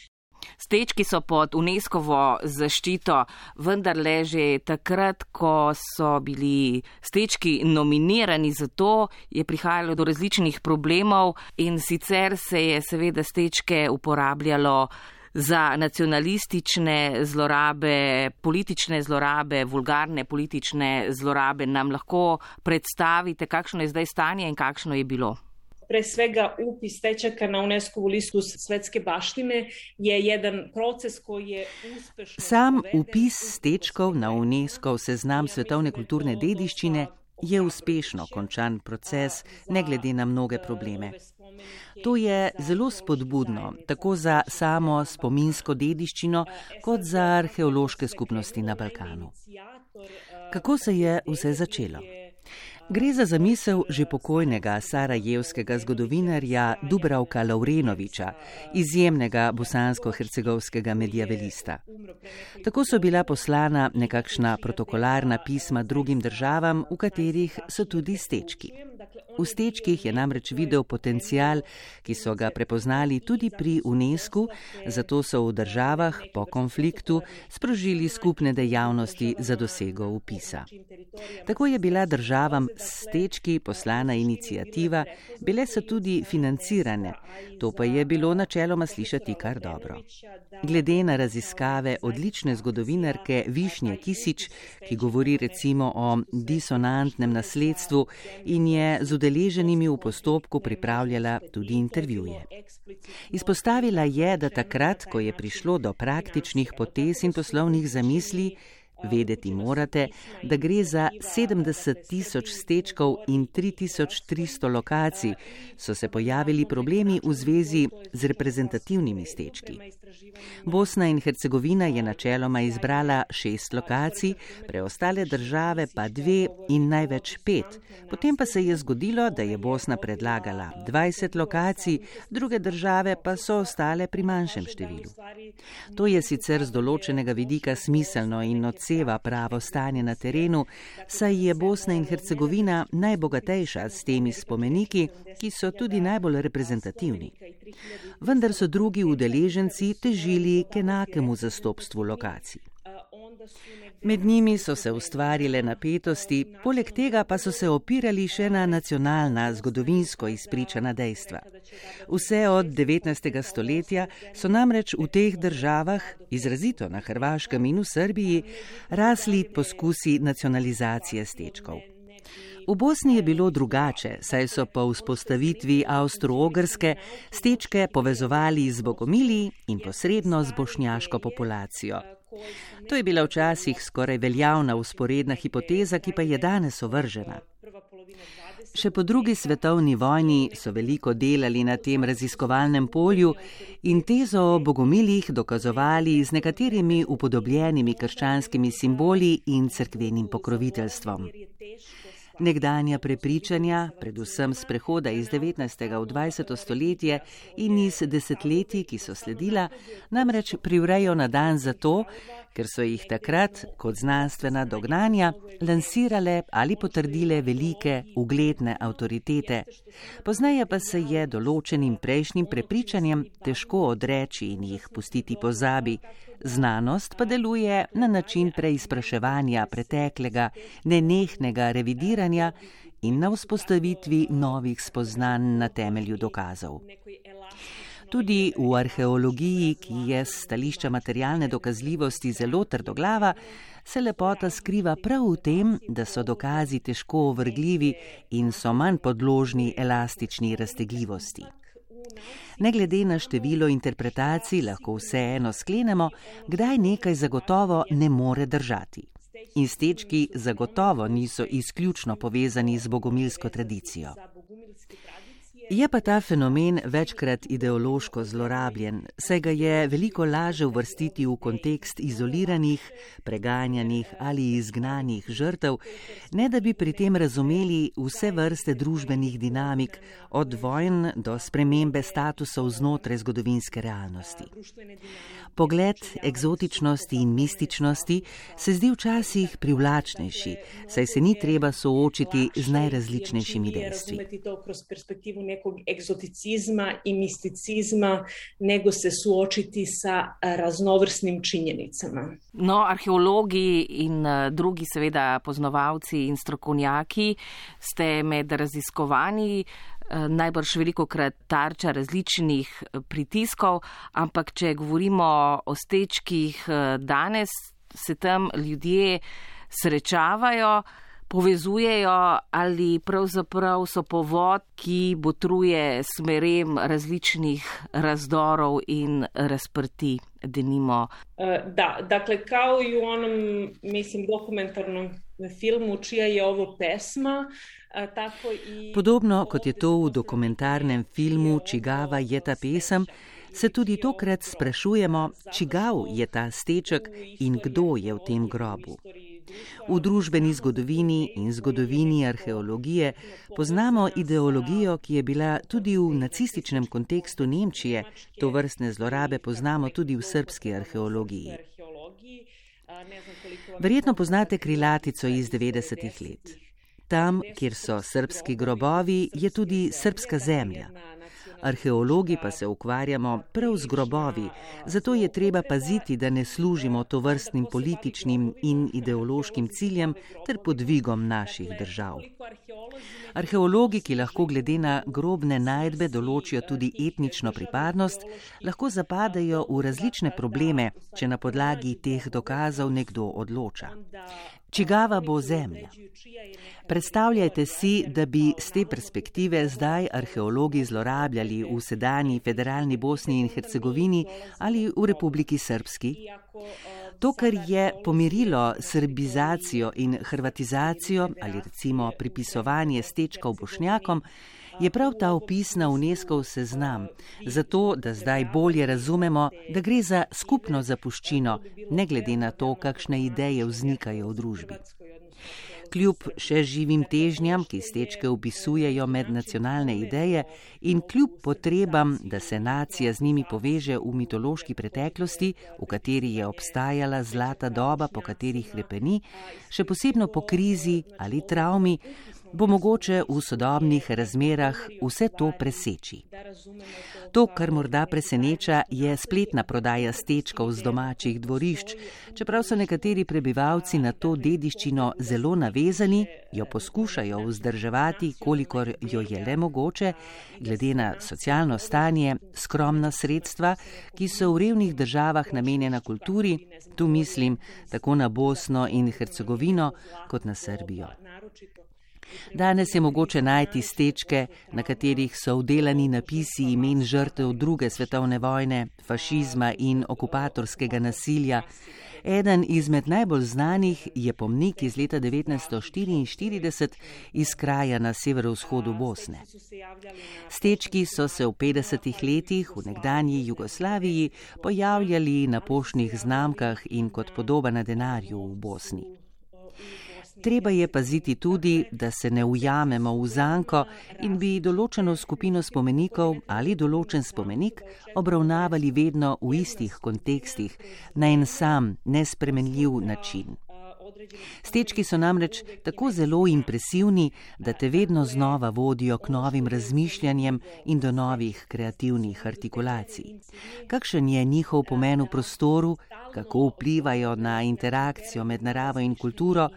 Stečki so pod UNESCO-vo zaščito, vendar le že takrat, ko so bili stečki nominirani za to, je prihajalo do različnih problemov in sicer se je seveda stečke uporabljalo za nacionalistične zlorabe, politične zlorabe, vulgarne politične zlorabe. Nam lahko predstavite, kakšno je zdaj stanje in kakšno je bilo? Pre svega upis stečaka na UNESCO listu svetske baštine je jedan proces koji je uspešno... Sam upis stečkov na UNESCO seznam svetovne kulturne dediščine je uspešno končan proces, ne glede na mnoge probleme. To je zelo spodbudno, tako za samo spominsko dediščino, kot za arheološke skupnosti na Balkanu. Kako se je vse začelo? Gre za zamisel že pokojnega sarajevskega zgodovinarja Dubravka Laurenoviča, izjemnega bosansko-hercegovskega medijavelista. Tako so bila poslana nekakšna protokolarna pisma drugim državam, v katerih so tudi stečki. V stečkih je namreč videl potencial, ki so ga prepoznali tudi pri UNESCO, zato so v državah po konfliktu sprožili skupne dejavnosti za dosego upisa. Tako je bila državam stečki poslana inicijativa, bile so tudi financirane, to pa je bilo načeloma slišati kar dobro. Glede na raziskave odlične zgodovinarke Višnje Kisič, ki govori recimo o disonantnem nasledstvu in je z udeleženimi v postopku pripravljala tudi intervjuje. Izpostavila je, da takrat, ko je prišlo do praktičnih potez in poslovnih zamisli, Vedeti morate, da gre za 70 tisoč stečkov in 3300 lokacij, so se pojavili problemi v zvezi z reprezentativnimi stečki. Bosna in Hercegovina je načeloma izbrala šest lokacij, preostale države pa dve in največ pet. Potem pa se je zgodilo, da je Bosna predlagala 20 lokacij, druge države pa so ostale pri manjšem številu. To je sicer z določenega vidika smiselno in ocenjeno odseva pravo stanje na terenu, saj je Bosna in Hercegovina najbogatejša s temi spomeniki, ki so tudi najbolj reprezentativni. Vendar so drugi udeleženci težili k enakemu zastopstvu lokacij. Med njimi so se ustvarile napetosti, poleg tega pa so se opirali še na nacionalna, zgodovinsko izpričana dejstva. Vse od 19. stoletja so namreč v teh državah, izrazito na Hrvaškem in v Srbiji, rasli poskusi nacionalizacije stečkov. V Bosni je bilo drugače, saj so po vzpostavitvi Avstro-Ogrske stečke povezovali z bogomili in posredno z bošnjaško populacijo. To je bila včasih skoraj veljavna usporedna hipoteza, ki pa je danes ovržena. Še po drugi svetovni vojni so veliko delali na tem raziskovalnem polju in tezo o bogomilih dokazovali z nekaterimi upodobljenimi krščanskimi simboli in crkvenim pokroviteljstvom. Nekdanja prepričanja, predvsem z prehoda iz 19. v 20. stoletje in iz desetletij, ki so sledila, namreč privrejo na dan zato, ker so jih takrat kot znanstvena dognanja lansirale ali potrdile velike, ugledne avtoritete. Poznaje pa se je določenim prejšnjim prepričanjem težko odreči in jih pustiti pozabi. Znanost pa deluje na način preizpraševanja preteklega, nenehnega revidiranja in na vzpostavitvi novih spoznanj na temelju dokazov. Tudi v arheologiji, ki je z stališča materialne dokazljivosti zelo trdoglava, se lepota skriva prav v tem, da so dokazi težko ovrgljivi in so manj podložni elastični raztegljivosti. Ne glede na število interpretacij, lahko vseeno sklenemo, kdaj nekaj zagotovo ne more držati. In stečki zagotovo niso izključno povezani z bogomilsko tradicijo. Je pa ta fenomen večkrat ideološko zlorabljen, saj ga je veliko laže uvrstiti v kontekst izoliranih, preganjanih ali izgnanih žrtev, ne da bi pri tem razumeli vse vrste družbenih dinamik, od vojn do spremembe statusov znotraj zgodovinske realnosti. Pogled eksotičnosti in mističnosti se zdi včasih privlačnejši, saj se ni treba soočiti z najrazličnejšimi dejstvi nekog egzoticizma i misticizma, nego se suočiti sa raznovrsnim činjenicama. No, arheologi in drugi, seveda, poznovalci in strokovnjaki ste med raziskovanji najbrž veliko krat tarča različnih pritiskov, ampak če govorimo o stečkih danes, se tam ljudje srečavajo povezujejo ali pravzaprav so povod, ki botruje smerem različnih razdorov in razprti, denimo. E, da, dakle, kao i u onom, mislim, dokumentarnom filmu, čija je ovo pesma, tako i... Podobno kot je to v dokumentarnem filmu Čigava je ta pesem, se tudi tokrat sprašujemo, čigav je ta steček in kdo je v tem grobu. V družbeni zgodovini in zgodovini arheologije poznamo ideologijo, ki je bila tudi v nacističnem kontekstu Nemčije, to vrstne zlorabe poznamo tudi v srpski arheologiji. Verjetno poznate krilatico iz 90-ih let. Tam, kjer so srpski grobovi, je tudi srpska zemlja arheologi pa se ukvarjamo prav z grobovi, zato je treba paziti, da ne služimo to vrstnim političnim in ideološkim ciljem ter podvigom naših držav. Arheologi, ki lahko glede na grobne najdbe določijo tudi etnično pripadnost, lahko zapadajo v različne probleme, če na podlagi teh dokazov nekdo odloča. Čigava bo zemlja? Predstavljajte si, da bi z te perspektive zdaj arheologi zlorabljali v sedanji federalni Bosni in Hercegovini ali v Republiki Srpski. To, kar je pomirilo srbizacijo in hrvatizacijo ali recimo pripisovanje stečkov bošnjakom, je prav ta opis na UNESCO seznam, zato da zdaj bolje razumemo, da gre za skupno zapuščino, ne glede na to, kakšne ideje vznikajo v družbi. Kljub še živim težnjam, ki stečke upisujejo med nacionalne ideje in kljub potrebam, da se nacija z njimi poveže v mitološki preteklosti, v kateri je obstajala zlata doba, po kateri hrepeni, še posebno po krizi ali travmi, bo mogoče v sodobnih razmerah vse to preseči. To, kar morda preseneča, je spletna prodaja stečkov z domačih dvorišč. Čeprav so nekateri prebivalci na to dediščino zelo navezani, jo poskušajo vzdrževati, kolikor jo je le mogoče, glede na socialno stanje, skromna sredstva, ki so v revnih državah namenjena kulturi, tu mislim tako na Bosno in Hercegovino kot na Srbijo. Danes je mogoče najti stečke, na katerih so vdelani napisi imen žrtev druge svetovne vojne, fašizma in okupatorskega nasilja. Eden izmed najbolj znanih je pomnik iz leta 1944 iz kraja na severovzhodu Bosne. Stečki so se v 50-ih letih v nekdanji Jugoslaviji pojavljali na poštnih znamkah in kot podoba na denarju v Bosni. Treba je paziti tudi, da se ne ujamemo v zanko in bi določeno skupino spomenikov ali določen spomenik obravnavali vedno v istih kontekstih, na en sam, nespremenljiv način. Stečki so namreč tako zelo impresivni, da te vedno znova vodijo k novim razmišljanjem in do novih kreativnih artikulacij. Kakšen je njihov pomen v prostoru, kako vplivajo na interakcijo med naravo in kulturo,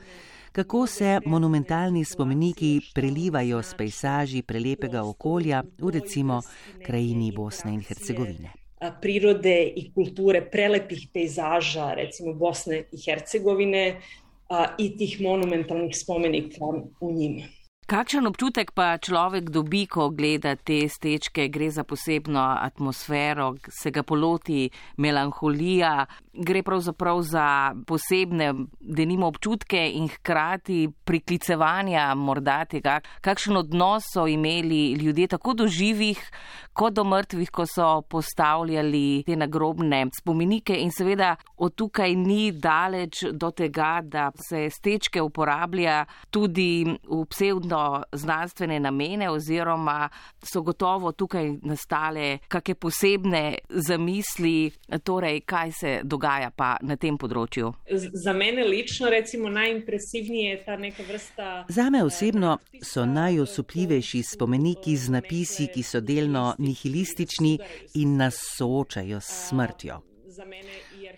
kako se monumentalni spomeniki prelivajo s pejsaži prelepega okolja v recimo krajini Bosne in Hercegovine. Prirode in kulture prelepih pejzaža, recimo Bosne in Hercegovine, in tih monumentalnih spomenikov v njih. Kakšen občutek pa človek dobi, ko gleda te stečke, gre za posebno atmosfero, se ga poloti melanholija, gre pravzaprav za posebne, denimo, občutke in hkrati priklicevanja morda tega, kakšen odnos so imeli ljudje tako do živih, kot do mrtvih, ko so postavljali te nagrobne spomenike. In seveda od tukaj ni daleč do tega, da se stečke uporablja tudi v psevdo verjetno znanstvene namene oziroma so gotovo tukaj nastale kakšne posebne zamisli, torej kaj se dogaja pa na tem področju. Za mene lično recimo najimpresivnije je ta neka vrsta. Zame osebno so najosupljivejši spomeniki z napisi, ki so delno nihilistični in nas soočajo s smrtjo.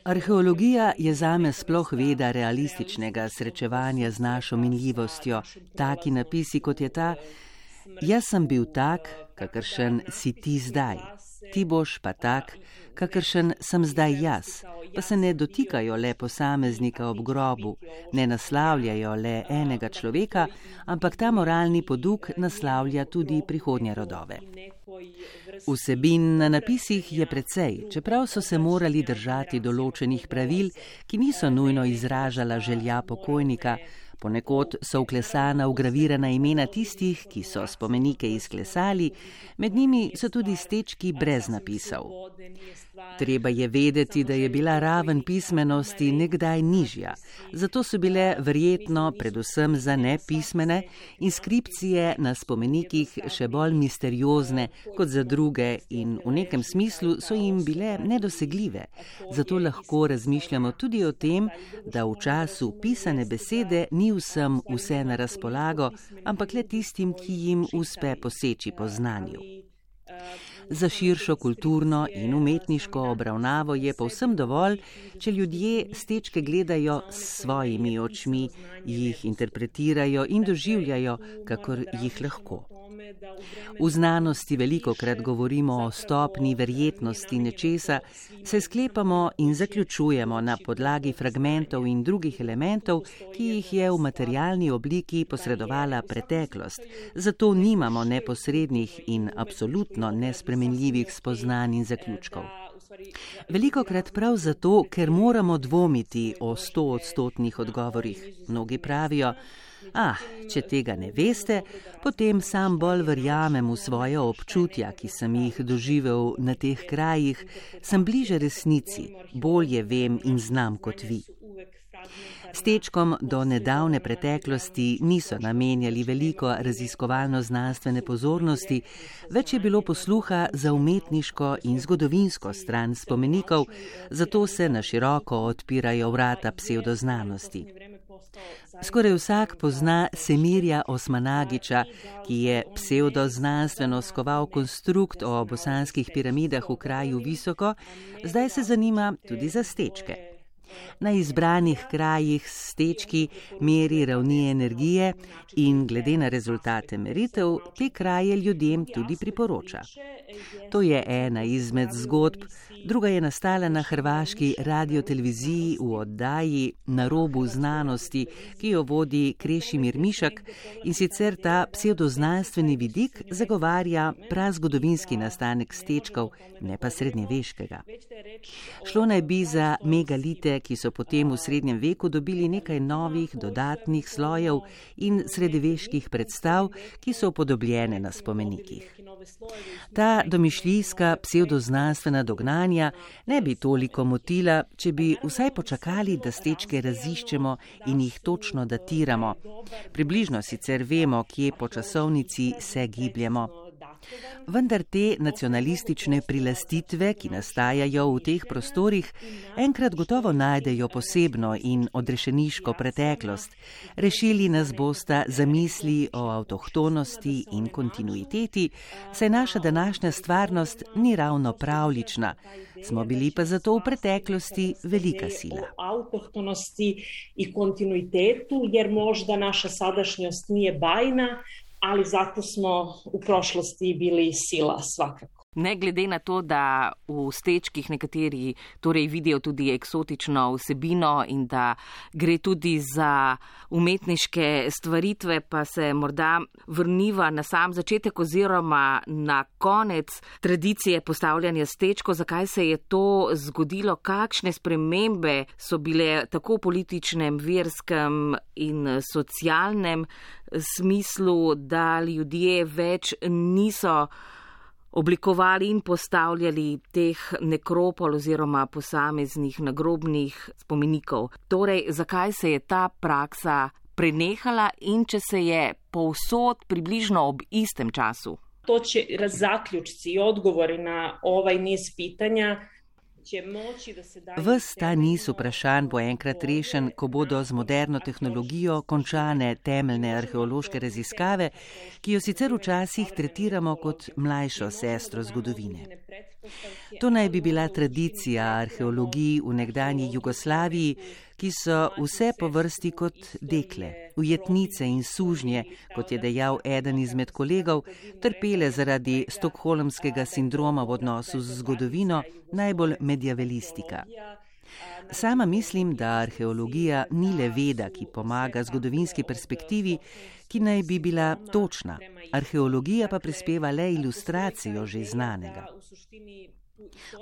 Arheologija je zame sploh veda realističnega srečevanja z našo minljivostjo. Taki napisi kot je ta, jaz sem bil tak, kakršen si ti zdaj, ti boš pa tak, kakršen sem zdaj jaz, pa se ne dotikajo le posameznika ob grobu, ne naslavljajo le enega človeka, ampak ta moralni poduk naslavlja tudi prihodnje rodove. Vsebin na napisih je precej, čeprav so se morali držati določenih pravil, ki niso nujno izražala želja pokojnika, Ponekod so vklesana ugravirana imena tistih, ki so spomenike izklesali, med njimi so tudi stečki brez napisov. Treba je vedeti, da je bila raven pismenosti nekdaj nižja, zato so bile verjetno, predvsem za nepismene, inskripcije na spomenikih še bolj misteriozne kot za druge in v nekem smislu so jim bile nedosegljive. Zato lahko razmišljamo tudi o tem, da v času pisane besede ni ni vsem vse na razpolago, ampak le tistim, ki jim uspe poseči po znanju. Za širšo kulturno in umetniško obravnavo je povsem dovolj, če ljudje stečke gledajo s svojimi očmi, jih interpretirajo in doživljajo, kakor jih lahko. V znanosti veliko krat govorimo o stopni verjetnosti nečesa, se sklepamo in zaključujemo na podlagi fragmentov in drugih elementov, ki jih je v materialni obliki posredovala preteklost. Zato nimamo neposrednih in absolutno nespremenljivih spoznanj in zaključkov. Veliko krat prav zato, ker moramo dvomiti o sto odstotnih odgovorih. Mnogi pravijo, Ah, če tega ne veste, potem sam bolj verjamem v svoje občutja, ki sem jih doživel na teh krajih, sem bliže resnici, bolje vem in znam kot vi. Stečkom do nedavne preteklosti niso namenjali veliko raziskovalno-znanstvene pozornosti, več je bilo posluha za umetniško in zgodovinsko stran spomenikov, zato se na široko odpirajo vrata pseudoznanosti. Skoraj vsak pozna Semirja Osmanagiča, ki je pseudoznanstveno skoval konstrukt o bosanskih piramidah v kraju Visoko, zdaj se zanima tudi za stečke. Na izbranih krajih stečki meri ravni energije in glede na rezultate meritev te kraje ljudem tudi priporoča. To je ena izmed zgodb, druga je nastala na hrvaški radioteleviziji v oddaji Na robu znanosti, ki jo vodi Krešimir Mišak in sicer ta pseudoznanstveni vidik zagovarja prazgodovinski nastanek stečkov, ne pa srednjeveškega. Šlo naj bi za megalite, ki so potem v srednjem veku dobili nekaj novih dodatnih slojev in srednjeveških predstav, ki so upodobljene na spomenikih. Ta domišljijska pseudoznanstvena dognanja ne bi toliko motila, če bi vsaj počakali, da stečke raziščemo in jih točno datiramo. Približno sicer vemo, kje po časovnici se gibljemo. Vendar te nacionalistične prilastitve, ki nastajajo v teh prostorih, enkrat gotovo najdejo posebno in odrešeniško preteklost. Rešili nas bosta zamisli o avtohtonosti in kontinuiteti, saj naša današnja stvarnost ni ravno pravlična. Smo bili pa zato v preteklosti velika sila. Avtohtonosti in kontinuitetu, jer možda naša sadašnjost nije bajna, ali zato smo u prošlosti bili sila svakako. Ne glede na to, da v stečkih nekateri torej vidijo tudi eksotično vsebino in da gre tudi za umetniške stvaritve, pa se morda vrniva na sam začetek oziroma na konec tradicije postavljanja stečko, zakaj se je to zgodilo, kakšne spremembe so bile tako v političnem, verskem in socialnem smislu, da ljudje več niso oblikovali in postavljali teh nekropol oziroma posameznih nagrobnih spomenikov. Torej, zakaj se je ta praksa prenehala in če se je povsod približno ob istem času? To će zaključci i odgovori na ovaj niz pitanja Ves ta niz vprašanj bo enkrat rešen, ko bodo z moderno tehnologijo končane temeljne arheološke raziskave, ki jo sicer včasih tretiramo kot mlajšo sestro zgodovine. To naj bi bila tradicija arheologiji v nekdanji Jugoslaviji, ki so vse po vrsti kot dekle, ujetnice in sužnje, kot je dejal eden izmed kolegov, trpele zaradi stokholmskega sindroma v odnosu z zgodovino, najbolj medjavelistika. Sama mislim, da arheologija ni le veda, ki pomaga zgodovinski perspektivi, ki naj bi bila točna. Arheologija pa prispeva le ilustracijo že znanega.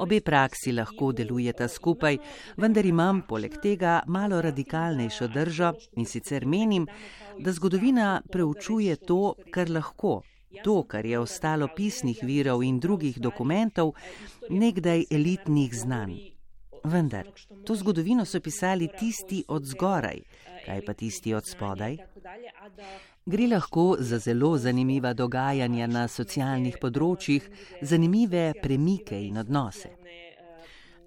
Obe praksi lahko delujeta skupaj, vendar imam poleg tega malo radikalnejšo držo in sicer menim, da zgodovina preučuje to, kar lahko, to, kar je ostalo pisnih virov in drugih dokumentov, nekdaj elitnih znanj. Vendar, to zgodovino so pisali tisti od zgoraj, kaj pa tisti od spodaj? Gre lahko za zelo zanimiva dogajanja na socialnih področjih, zanimive premike in odnose.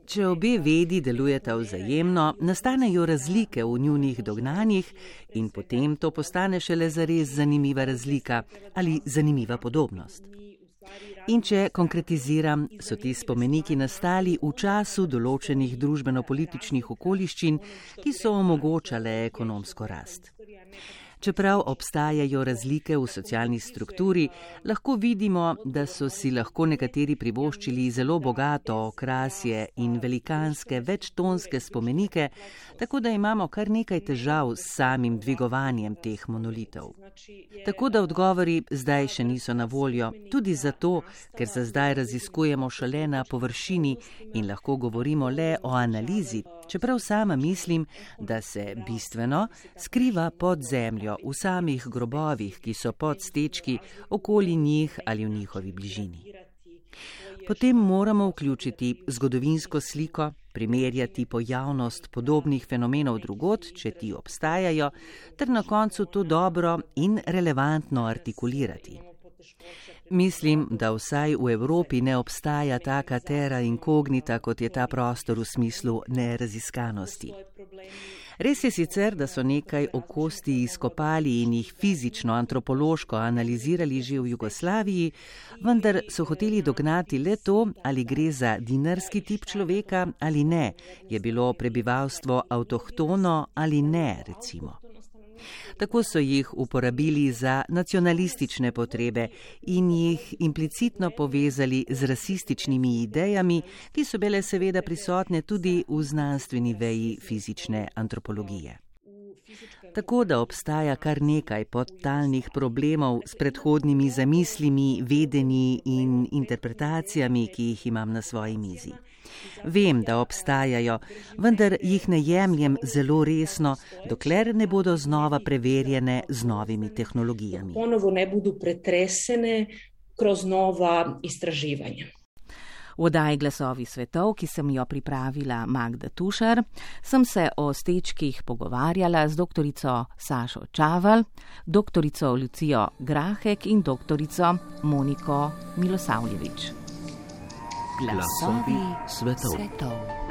Če obe vedi delujeta vzajemno, nastanejo razlike v njunih dognanjih in potem to postane šele zares zanimiva razlika ali zanimiva podobnost. In če konkretiziram, so ti spomeniki nastali v času določenih družbeno-političnih okoliščin, ki so omogočale ekonomsko rast. Čeprav obstajajo razlike v socialni strukturi, lahko vidimo, da so si lahko nekateri privoščili zelo bogato okrasje in velikanske večtonske spomenike, tako da imamo kar nekaj težav s samim dvigovanjem teh monolitov. Tako da odgovori zdaj še niso na voljo, tudi zato, ker za zdaj raziskujemo šele na površini in lahko govorimo le o analizi, čeprav sama mislim, da se bistveno skriva pod zemljo nahajajo v samih grobovih, ki so pod stečki, okoli njih ali v njihovi bližini. Potem moramo vključiti zgodovinsko sliko, primerjati pojavnost podobnih fenomenov drugot, če ti obstajajo, ter na koncu to dobro in relevantno artikulirati. Mislim, da vsaj v Evropi ne obstaja taka terra incognita, kot je ta prostor v smislu neraziskanosti. Res je sicer, da so nekaj okosti izkopali in jih fizično, antropološko analizirali že v Jugoslaviji, vendar so hoteli dognati le to, ali gre za dinarski tip človeka ali ne, je bilo prebivalstvo avtohtono ali ne, recimo. Tako so jih uporabili za nacionalistične potrebe in jih implicitno povezali z rasističnimi idejami, ki so bile seveda prisotne tudi v znanstveni veji fizične antropologije. Tako da obstaja kar nekaj podtalnih problemov s predhodnimi zamislimi, vedenji in interpretacijami, ki jih imam na svoji mizi. Vem, da obstajajo, vendar jih ne jemljem zelo resno, dokler ne bodo znova preverjene z novimi tehnologijami. Ponovo ne bodo pretresene kroz nova istraživanja. V oddaji Glasovi svetov, ki sem jo pripravila Magda Tušar, sem se o stečkih pogovarjala z dr. Sašo Čaval, dr. Lucijo Grahek in dr. Moniko Milosavljevič. Glasovi svetov. svetov.